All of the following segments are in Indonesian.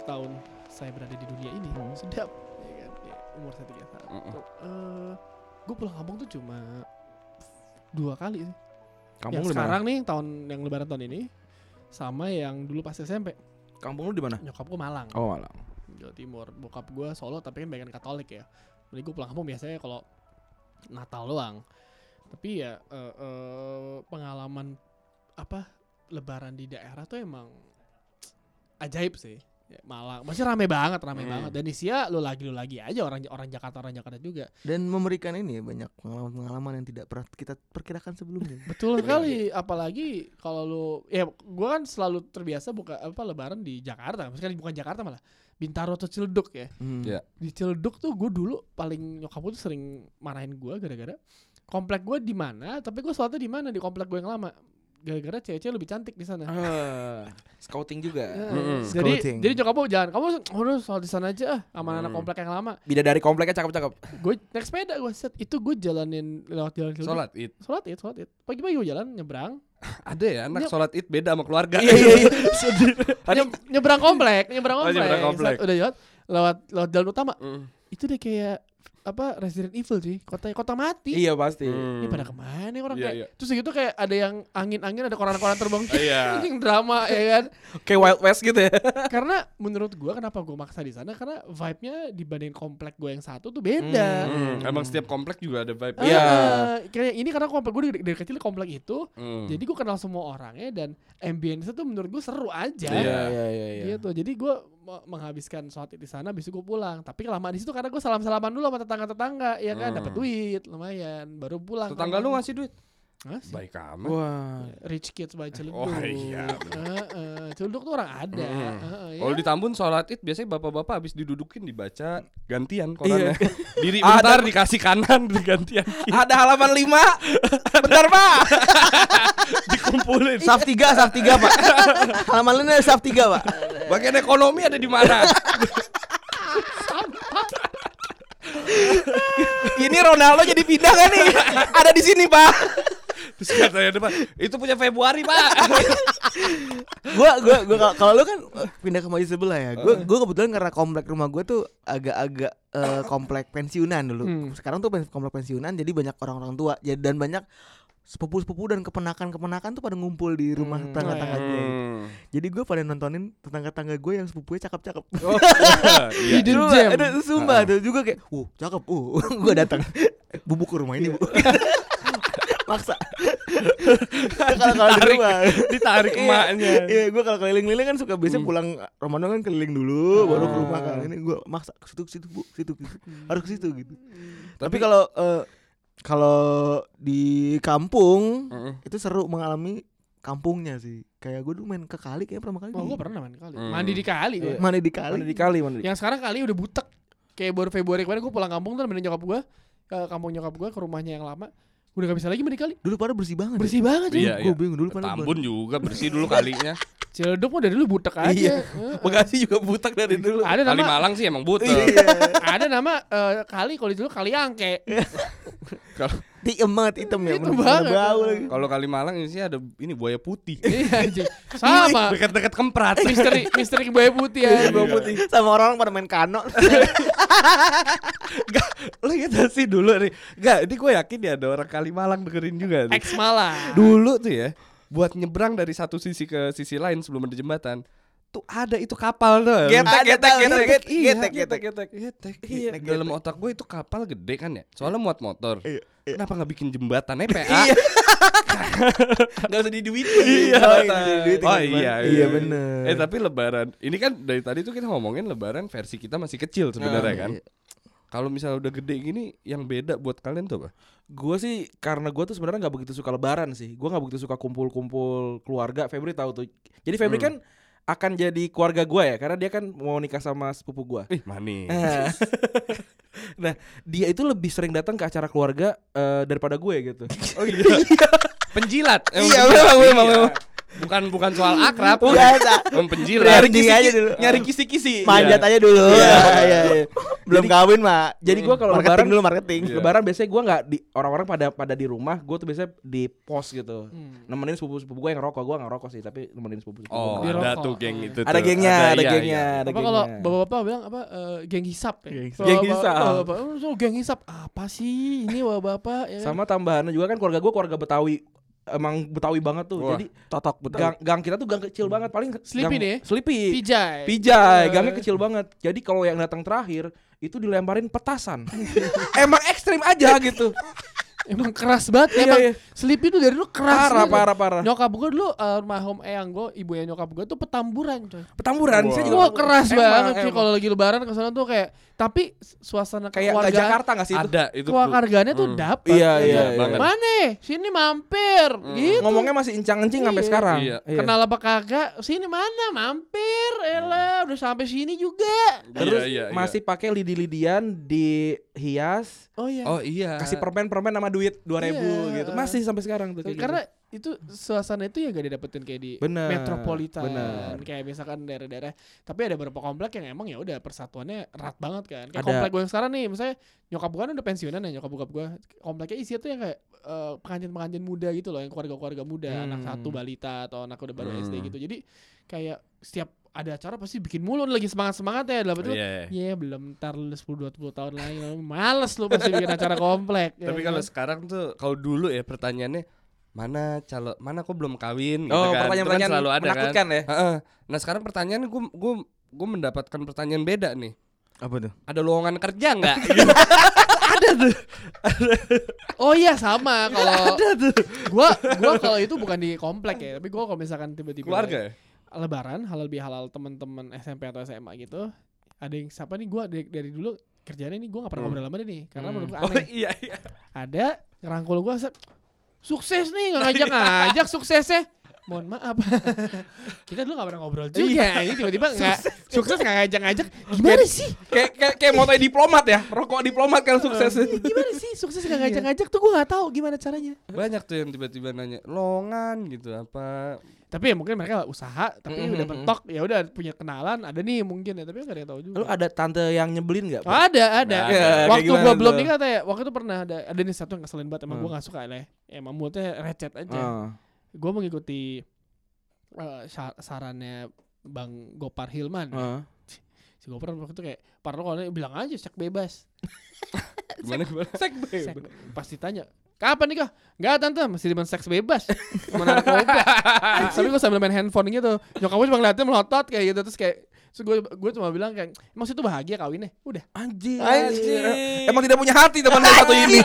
30 tahun saya berada di dunia ini, sedap ya kan? Ya, umur saya 31. Eh, gue pulang kampung tuh cuma dua kali sih. Kampung yang sekarang nih tahun yang lebaran tahun ini sama yang dulu pas SMP. Kampung lu di mana? Nyokap gue Malang, Oh, Malang. Jawa Timur. Bokap gue Solo tapi kan bagian Katolik ya. Jadi gue pulang kampung biasanya kalau Natal doang. Tapi ya eh, eh, pengalaman apa lebaran di daerah tuh emang ajaib sih. Malang masih rame banget, rame Hmm. banget. Dan Isia lu lagi lu lagi aja orang orang Jakarta orang Jakarta juga. dan memberikan ini ya banyak pengalaman-pengalaman yang tidak pernah kita perkirakan sebelumnya. Betul sekali, apalagi kalau lu ya gua kan selalu terbiasa buka apa lebaran di Jakarta. Maksudnya bukan Jakarta malah Bintaro atau Ciledug ya. Hmm. Ya. Di Ciledug tuh gue dulu paling nyokap gue tuh sering marahin gua gara-gara komplek gue di mana, tapi gue sholatnya di mana di komplek gue yang lama. Gara-gara cewek-cewek lebih cantik di sana. Ah, scouting juga. Ya, Mm-mm. Jadi Scouting. jadi nyokap gue jangan kamu udah sholat di sana aja ah sama anak Hmm. komplek yang lama. Bidadari kompleknya cakep-cakep. Gue naik sepeda gue set itu gue jalanin lewat jalan Ciledug. Sholat id. Sholat id, sholat id. Pagi-pagi gue jalan nyebrang. Ada ya anak Nyep. sholat id beda sama keluarga. Iya, iya, iya. Nye- nyebrang komplek, nyebrang Oh, komplek. nyebrang komplek. Saat udah lewat lewat lewat jalan utama. Mm. Itu deh kayak apa Resident Evil sih, kota kota mati. Iya pasti. Ini pada ke mana nih orang Iya, kayak iya. terus gitu kayak ada yang angin-angin ada koran-koran terbang. Iya. Anjing drama ya kan. Kayak Wild West gitu ya. karena menurut gua kenapa gua maksa di sana karena vibe-nya dibanding komplek gua yang satu tuh beda. Hmm, Emang setiap komplek juga ada vibe. Ah, Iya. kayak ini karena komplek gue dari, dari kecil di komplek itu, Hmm. jadi gue kenal semua orangnya dan ambience tuh menurut gue seru aja. Iya. iya, iya, iya. gitu jadi gue menghabiskan sholat di sana habis itu gue pulang tapi kelamaan di situ karena gue salam salaman dulu sama tetangga tetangga ya kan Hmm. dapat duit lumayan baru pulang Tetangga lu ngasih duit? ngasih Baik amat. Wah. rich kids by Ciledug Oh, iya, Heeh, Ciledug tuh orang ada Hmm. Heeh, ya. Kalau di Tambun sholat id biasanya bapak-bapak habis didudukin dibaca gantian korannya. Iya. Diri Ada- bentar dikasih kanan digantian kiri. Ada halaman 5. Bentar, Pak. dikumpulin. Saf 3, saf 3, Pak. Halaman lainnya saf 3, Pak. Bagian ekonomi ada di mana? Ini Ronaldo jadi pindah kan nih? Ada di sini, Pak. Terus katanya depan, itu punya Februari, Pak. gua gua gua kalau- lu kan eh, pindah ke maju sebelah ya. Gua gua kebetulan karena komplek rumah gua tuh agak-agak eh, komplek pensiunan dulu. Hmm. Sekarang tuh komplek pensiunan jadi banyak orang-orang tua jadi dan banyak sepupu-sepupu dan keponakan-keponakan tuh pada ngumpul di rumah Hmm. tetangga-tetangga gue. Hmm. Jadi gue pada nontonin tetangga-tetangga gue yang sepupunya cakep-cakep. Iya. Hidden Sumpah, gem. ada sumpah tuh juga kayak, "Uh, cakep." Uh, gue datang. Bubuk ke rumah ini, Bu. Maksa. Kalau kalau di Ditarik. rumah. Ditarik Iya. emaknya. Iya, gue kalau keliling-keliling kan suka biasanya Hmm. pulang Ramadan kan keliling dulu, baru ke rumah Ah. kan. Ini gue maksa ke situ, ke situ, bu, situ, ke situ. harus ke situ gitu. Tapi Tapi- kalau eh, kalau di kampung Heeh. itu seru mengalami kampungnya sih. Kayak gue dulu main ke kali kayak pertama kali. oh gue pernah main kali Hmm. mandi di kali gue Mana di kali? Mana di kali, mana di yang sekarang kali udah butek kayak baru Februari kemarin gue pulang kampung tuh nemenin nyokap gue ke kampung nyokap gue ke rumahnya yang lama udah gak bisa lagi mandi kali Dulu pada bersih banget. bersih banget ya Iya, Gue iya. bingung dulu pada Tambun juga bersih dulu kalinya. Ciledug mah dari dulu butek aja Iya. Heeh. Bekasi juga butak dari dulu. ada Kali nama Malang sih emang butuh. ada nama eh, kali kalau dulu kali angke Kalau Hitam banget hitam ya. Hitam banget. Bau lagi. kalau Kali Malang ini sih ada ini buaya putih. iya anjing sama Dekat-dekat kemprat. misteri misteri buaya putih ya Bau putih. Sama orang pada main kano. Lo gitu sih dulu nih. Enggak, ini gue yakin ya ada orang Kali Malang dengerin juga nih. Ex Malang Dulu tuh ya, buat nyebrang dari satu sisi ke sisi lain sebelum ada jembatan, tuh ada itu kapal tuh. Getek, getek, getek, getek, iya, getek, getek, getek. getek. Getek. Iya, Dalam otak gue itu kapal gede kan ya. Soalnya muat motor. Iya, iya. Kenapa nggak bikin jembatannya PA? Iya. Gak usah diduitin. Iya. Duit Oh iya, gimana? Iya bener. Eh tapi lebaran, ini kan dari tadi tuh kita ngomongin lebaran versi kita masih kecil sebenarnya Nah, kan. iya. Kalau misalnya udah gede gini, yang beda buat kalian tuh apa? Gue sih karena gue tuh sebenarnya nggak begitu suka lebaran sih. Gue nggak begitu suka kumpul-kumpul keluarga. Febri tahu tuh. Jadi Febri Hmm. kan akan jadi keluarga gue ya karena dia kan mau nikah sama sepupu gue. Ih, manis. Nah, nah, dia itu lebih sering datang ke acara keluarga eh, daripada gue gitu. Oh iya. Penjilat. Emang Iya, penjilat. memang, memang, Iya. memang. Bukan bukan soal akrab. Biasa. Emang penjilat. Nyari kisi- aja dulu. nyari kisi-kisi. Manjat aja dulu. Iya. iya, iya. Belum Jadi- kawin, Mak. Jadi gue kalau lebaran dulu marketing. Iya. Lebaran biasanya gue nggak di orang-orang pada pada di rumah, gue tuh biasanya di pos gitu. Hmm. Nemenin sepupu-sepupu gue yang rokok, gue nggak rokok sih, tapi nemenin sepupu-sepupu. Oh, gua. Ada rokok. tuh geng Iya. itu. ada gengnya, ada iya, gengnya, iya. ada apa kalau gengnya. bapak-bapak bilang apa eh, geng hisap ya? Geng hisap. Geng "Oh, geng hisap apa sih ini bapak-bapak ya kan? Sama tambahannya juga kan keluarga gue keluarga Betawi emang Betawi banget tuh. Wah. Jadi Totok betul. gang, gang kita tuh gang kecil banget, paling Sleepy gang- nih? Sleepy. Pijay. Pijay, Eh. gangnya kecil banget. Jadi kalau yang datang terakhir itu dilemparin petasan. emang ekstrim aja gitu. Emang keras banget Iya, emang iya. Sleepy tuh dari dulu keras Parah, banget. parah, parah. Nyokap gue dulu almarhum eyang gue, ibu yang nyokap gue tuh petamburan coy. Petamburan, Wah. saya juga Wah keras Emang, banget emang. kalau lagi lebaran ke sana tuh kayak tapi suasana kayak keluarga Jakarta nggak sih itu? Ada itu. keluarganya tuh Hmm. dapet Iya, ya iya, iya. Banget. Mana? Sini mampir gitu. Ngomongnya masih incang-encing sampai Iya. sekarang. Iya. Kenal apa kagak? Sini mana? Mampir. Elah, udah sampai sini juga. Terus Iya, iya, iya. masih pakai lidi-lidian dihias, Oh iya. Oh iya. kasih permen-permen sama duit 2000 Iya. gitu. Masih sampai sekarang tuh kayak gitu. Karena itu suasana itu ya gak didapetin kayak di Bener, metropolitan bener. kayak misalkan daerah-daerah tapi ada beberapa komplek yang emang ya udah persatuannya erat banget kan kayak Ada. komplek gue yang sekarang nih misalnya nyokap gue kan udah pensiunan ya nyokap bokap gue kompleknya isinya tuh yang kayak eh, pengantin-pengantin muda gitu loh yang keluarga-keluarga muda Hmm. anak satu balita atau anak udah baru Hmm. SD gitu jadi kayak setiap ada acara pasti bikin mulu lagi semangat-semangat ya dalam itu Iya. Ya belum ntar lu 10 20 tahun lagi Males lu pasti bikin acara komplek ya Tapi kan? kalau sekarang tuh kalau dulu ya pertanyaannya mana calon mana kok belum kawin gitu Oh, kan. Itu pertanyaan-pertanyaan kan selalu ada menakutkan kan. ya. Heeh. Nah, sekarang pertanyaan gue gue gue mendapatkan pertanyaan beda nih. Apa tuh? Ada lowongan kerja nggak? Oh iya sama kalau gua gua kalau itu bukan di komplek ya, tapi gua kalau misalkan tiba-tiba Keluarga ya? Lebaran halal bihalal teman-teman SMP atau SMA gitu, ada yang siapa nih gua dari, dari dulu kerjanya nih gua gak pernah Hmm. ngobrol sama dia nih karena Hmm. menurut Oh aneh. iya iya. Ada ngerangkul gua se- sukses nih nggak ngajak-ngajak suksesnya. Mohon maaf. Kita dulu gak pernah ngobrol juga. Ini tiba-tiba nggak sukses nggak ngajak-ngajak. Gimana sih? Kayak kayak kayak moto diplomat ya. Rokok diplomat kan sukses. Gimana sih sukses nggak ngajak-ngajak tuh gua nggak tahu gimana caranya. Banyak tuh yang tiba-tiba nanya lowongan gitu apa. tapi ya mungkin mereka usaha tapi Mm, udah mm, mentok ya udah punya kenalan ada nih mungkin ya tapi nggak ada yang tahu juga Lu ada tante yang nyebelin enggak? Oh, ada ada Nah, ya, waktu gua belum nikah teh waktu itu pernah ada ada nih satu yang ngeselin banget emang Hmm. gua nggak suka lah ya emang moodnya recet aja Ah. Gua mengikuti sa- sarannya bang Gopar Hilman. Ah. si Gopar waktu itu kayak parno kalau bilang aja sek bebas. Gimana gimana? sek pasti tanya kapan nikah? Enggak tante masih di seks bebas. Kopa Tapi gue sambil main handphone gitu. Nyokap gue cuma ngeliatnya melotot kayak gitu. Terus kayak Terus gue, gue cuma bilang kayak Emang situ bahagia kawinnya? Udah. Anjir. Anjir. Emang tidak punya hati teman satu ini.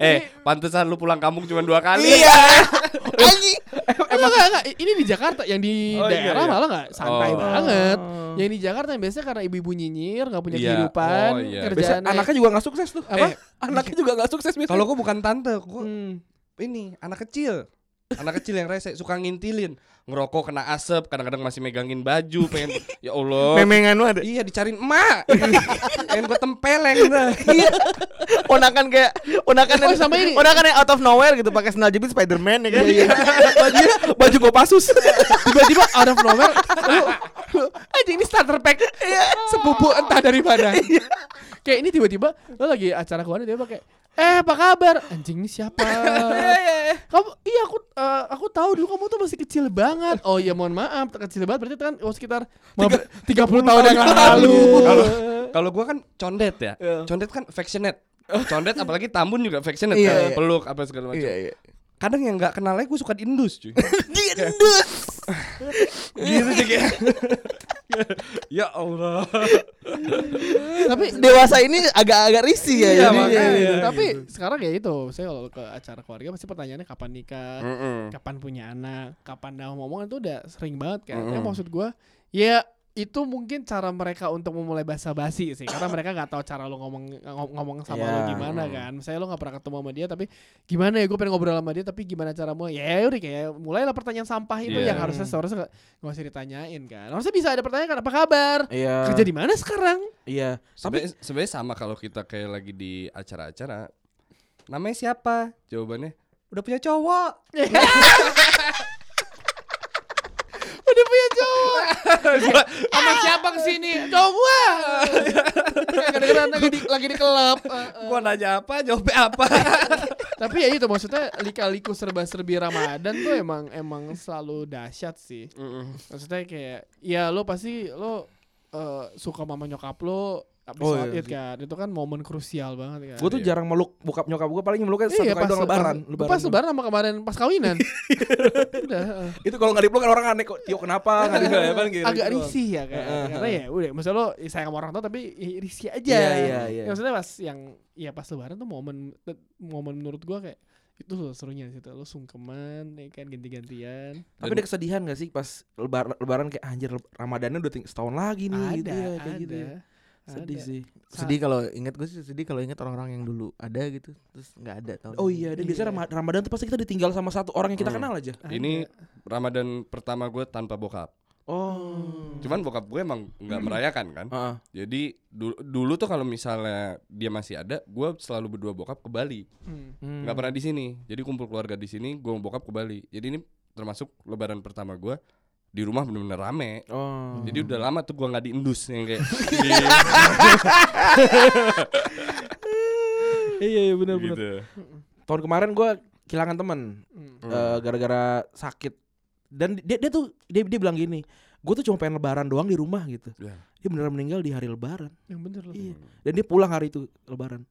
Eh, pantesan lu pulang kampung cuma dua kali. Iya. Anjing. Emang enggak, enggak Ini di Jakarta Yang di Oh, iya, daerah iya. malah enggak Santai Oh. banget Yang di Jakarta yang biasanya karena ibu-ibu nyinyir Gak punya Iya. kehidupan Oh, iya. Biasa Kerjaan anaknya juga nggak sukses tuh. Apa? Eh, Anaknya juga nggak sukses biasanya. Kalau gua bukan tante, gua Hmm. ini anak kecil. Anak kecil yang rese suka ngintilin, ngerokok kena asap, kadang-kadang masih megangin baju, pengen ya Allah. Memengan lu ada. Iya dicariin emak. pengen gua tempeleng dah. Ponakan kayak ponakan Oh, sama ini. Ponakan yang out of nowhere gitu pakai sandal jepit Spiderman ya kan. bajunya baju Kopassus. Tiba-tiba out of nowhere lu, lu, Anjing ini starter pack Sepupu entah dari mana Kayak ini tiba-tiba Lo lagi acara keluarga tiba-tiba kayak Eh apa kabar Anjing ini siapa Kamu Iya aku eh, Aku tahu dulu kamu tuh masih kecil banget Oh iya mohon maaf Kecil banget berarti kan Oh sekitar 30 tahun yang lalu Kalau kalau gua kan condet ya. Iya. Condet kan affectionate. Condet apalagi Tambun juga affectionate Iya, kan, iya. peluk apa segala macam. Iya iya. Kadang yang nggak kenal lagi gue suka diendus cuy. Diendus. Gitu sih kayak. ya Allah. Tapi Dewasa ini agak-agak risih ya. Iya, jadi. makanya. Tapi sekarang ya itu Saya kalau ke acara keluarga Pasti pertanyaannya kapan nikah Mm-mm. kapan punya anak, kapan dah ngomong itu udah sering banget kan. Ya Mm-mm. maksud gua ya itu mungkin cara mereka untuk memulai basa-basi sih karena mereka nggak tahu cara lo ngomong ngom- ngomong sama lo Iya. gimana kan misalnya lo nggak pernah ketemu sama dia tapi gimana ya gue pengen ngobrol sama dia tapi gimana cara mau ya udah kayak mulailah pertanyaan sampah itu Iya. yang harusnya seharusnya nggak nggak usah ditanyain kan harusnya bisa ada pertanyaan kan apa kabar Iya. kerja di mana sekarang Iya. Tapi Sebenarnya sebenarnya sama kalau kita kayak lagi di acara-acara. Namanya siapa? Jawabannya udah punya cowok. udah punya cowok sama siapa ke sini cowok gua kadang-kadang lagi di lagi di klub. Gua nanya apa, jawabnya apa. Tapi ya itu maksudnya lika-liku serba-serbi Ramadan tuh emang emang selalu dahsyat sih. Maksudnya kayak ya lo pasti lo eh, suka mama nyokap lo habis Oh, sholat iya Id kan. Itu kan momen krusial banget kan. gue tuh Iya. jarang meluk bokap nyokap gue paling meluknya satu Iya, kali doang lebaran. Pas, pas lebaran sama kemarin pas kawinan. Udah. Itu kalau nggak dipeluk kan orang aneh kok. Tio kenapa? Nggak dipeluk ya kan gitu. agak Gitu. risih ya kan. Heeh, Karena ya udah maksudnya lo sayang sama orang tua tapi ya risih aja. Iya, iya, iya. Ya, maksudnya pas yang ya pas lebaran tuh momen momen menurut gua kayak itu loh serunya di situ lo sungkeman ya kan ganti-gantian Tapi ada kesedihan gak sih pas lebaran, lebaran kayak anjir Ramadannya udah setahun lagi nih ada gitu ya kayak ada gitu. ya. Sedih ada. sih. Sedih kalau inget gue sih sedih kalau inget orang-orang yang dulu ada gitu terus nggak ada tahun Oh ini. iya, dan Iya. biasanya Rama- Ramadan tuh pasti kita ditinggal sama satu orang yang kita Hmm. kenal aja. Ada. Ini Ramadan pertama gue tanpa bokap. Oh. Cuman bokap gue emang nggak merayakan kan. Heeh. Jadi dulu, dulu tuh kalau misalnya dia masih ada, gue selalu berdua bokap ke Bali. Hmm. Hmm. Nggak pernah di sini. Jadi kumpul keluarga di sini, gue bokap ke Bali. Jadi ini termasuk Lebaran pertama gue di rumah bener-bener rame. Oh. Jadi udah lama tuh gue nggak diendus yang kayak di, iya iya benar. gitu. Tahun kemarin gue kehilangan teman Hmm. eh, gara-gara sakit. Dan dia dia tuh dia dia bilang gini, gue tuh cuma pengen lebaran doang di rumah gitu. Ya. Dia beneran meninggal di hari lebaran. yang bener loh Iya. Dan dia pulang hari itu lebaran.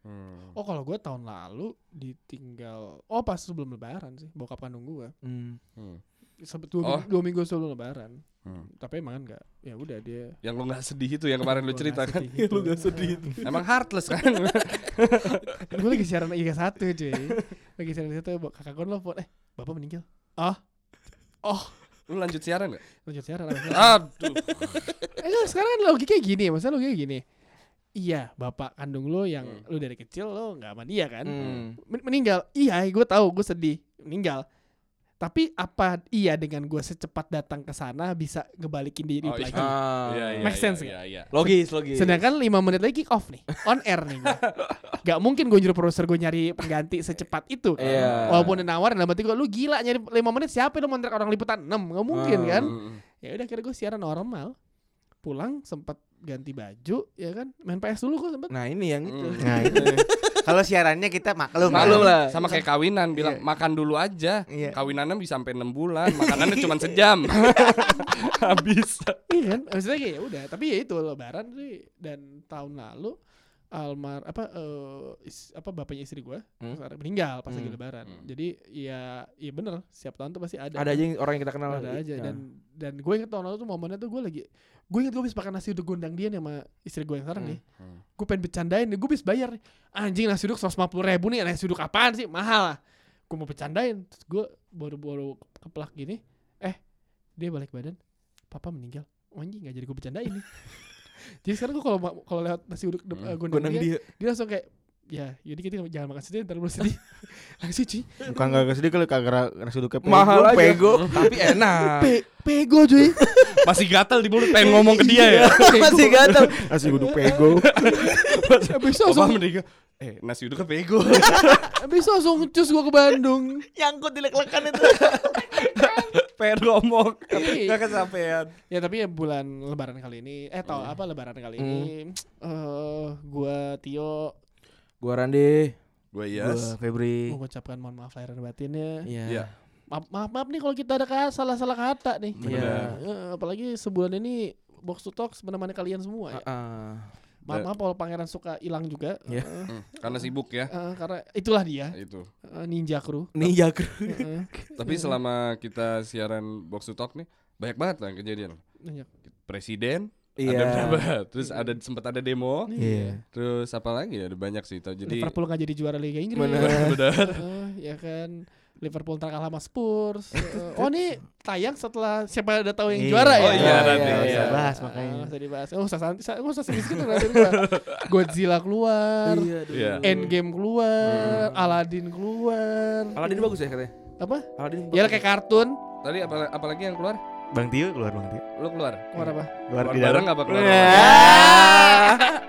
Hmm. oh kalau gue tahun lalu ditinggal oh pas sebelum lebaran sih bokap kandung gue Hmm. Hmm. Sebe- dua, Oh. minggu, dua minggu sebelum lebaran Hmm. tapi emang enggak ya udah dia Yang lu nggak sedih itu yang kemarin lu cerita nggak kan. sedih itu. sedih Emang heartless kan. gue lagi siaran Liga satu cuy lagi siaran satu kakak gue nelfon eh bapak meninggal ah oh lu lanjut siaran gak? lanjut siaran itu. Aduh. eh sekarang kan logikanya gini maksudnya logikanya gini iya bapak kandung lo yang Hmm. lu dari kecil lo nggak sama dia kan Hmm. Men- meninggal iya gue tahu gue sedih meninggal tapi apa iya dengan gue secepat datang ke sana bisa ngebalikin diri Oh, lagi iya. Ah. Iya, iya, Make iya, sense iya, iya. Logis, logis. sedangkan 5 menit lagi kick off nih on air nih gua. Gak mungkin gue nyuruh produser gue nyari pengganti secepat itu kan. Iya. walaupun dia nawarin dalam hati gue lu gila nyari 5 menit siapa lu ngontrak orang liputan 6 nggak mungkin Ah. kan Hmm. ya udah kira gue siaran normal pulang sempat ganti baju ya kan main PS dulu kok sempet Nah, ini yang itu. Hmm. Nah, itu. Kalau siarannya kita maklum. Maklum kan? lah. Sama kayak kawinan bilang Iya. makan dulu aja. Iya. Kawinannya bisa sampai 6 bulan, makanannya cuma sejam. Habis. iya kan maksudnya kayak ya udah tapi ya itu lebaran sih dan tahun lalu almar apa eh, is- apa bapaknya istri gue Hmm. meninggal pas lagi Hmm. lebaran Hmm. jadi ya iya bener setiap tahun tuh pasti ada Ada aja yang orang yang kita kenal. ada aja Ya. dan dan gue inget tahun lalu tuh momennya tuh gue lagi gue inget gue habis makan nasi uduk gondang dia nih sama istri gue yang sekarang Hmm. nih gue pengen bercandain nih gue bisa bayar nih anjing nasi uduk 150 ribu nih nasi uduk apaan sih mahal lah gue mau bercandain terus gue baru-baru keplak gini eh dia balik badan papa meninggal oh, anjing gak jadi gue bercandain nih jadi sekarang gue kalau kalau lewat nasi uduk Hmm. eh, gondang, Gondang dia, dia. dia langsung kayak ya jadi kita jangan makan sedih ntar lu sedih langsung cuy Bukan gak sedih kalau kagak nasi uduknya pego, Mahal aja. pego. Tapi enak. Pe pego cuy Masih gatal di mulut pengen ngomong ke dia ya. Masih gatal. Nasi uduk pego. Habis itu langsung meninggal. Eh, nasi uduk pego. Habis itu langsung cus gua ke Bandung. Nyangkut di lek-lekan itu. Pengen ngomong. Tapi Gak kesampaian. ya tapi ya bulan lebaran kali ini eh tau Hmm. apa lebaran kali ini eh gua Tio Gua Randi. Gue Gua yes. Febri. mengucapkan mohon maaf lahir dan batinnya. Iya. Iya. Maaf, maaf maaf nih kalau kita ada ka- salah-salah kata nih. Iya. Eh, apalagi sebulan ini box to talk menemani kalian semua ya. Heeh. Maaf maaf kalau pangeran suka hilang juga. Iya. Eh, Hmm, karena sibuk ya. eh, karena itulah dia Itu. eh, ninja crew. Ninja Crew. Eh, Tapi selama kita siaran box to talk nih, banyak banget lah kejadian. ninja. Presiden, ada Iya. berapa? Terus ada sempat ada demo. Iya. Terus apa lagi? Ada banyak sih. Tau. Jadi Liverpool nggak jadi juara Liga Inggris. Bener. benar. Eh, ya kan Liverpool ntar kalah sama Spurs. Eh, oh ini tayang setelah siapa ada tahu yang Iya. juara ya? Oh iya, nanti. Iya, Iya. dibahas makanya. Nggak usah dibahas. Nggak usah santai, nggak usah gitu ngeliatin gua. Godzilla keluar, Iya, dulu. Iya. Endgame keluar, Aladdin keluar. Aladdin bagus ya katanya. Apa? Aladdin. Ya kayak kartun. Tadi apa apalagi yang keluar? Bang Tio keluar Bang Tio. Lu keluar. Keluar apa? Keluar Keluar di bareng apa keluar?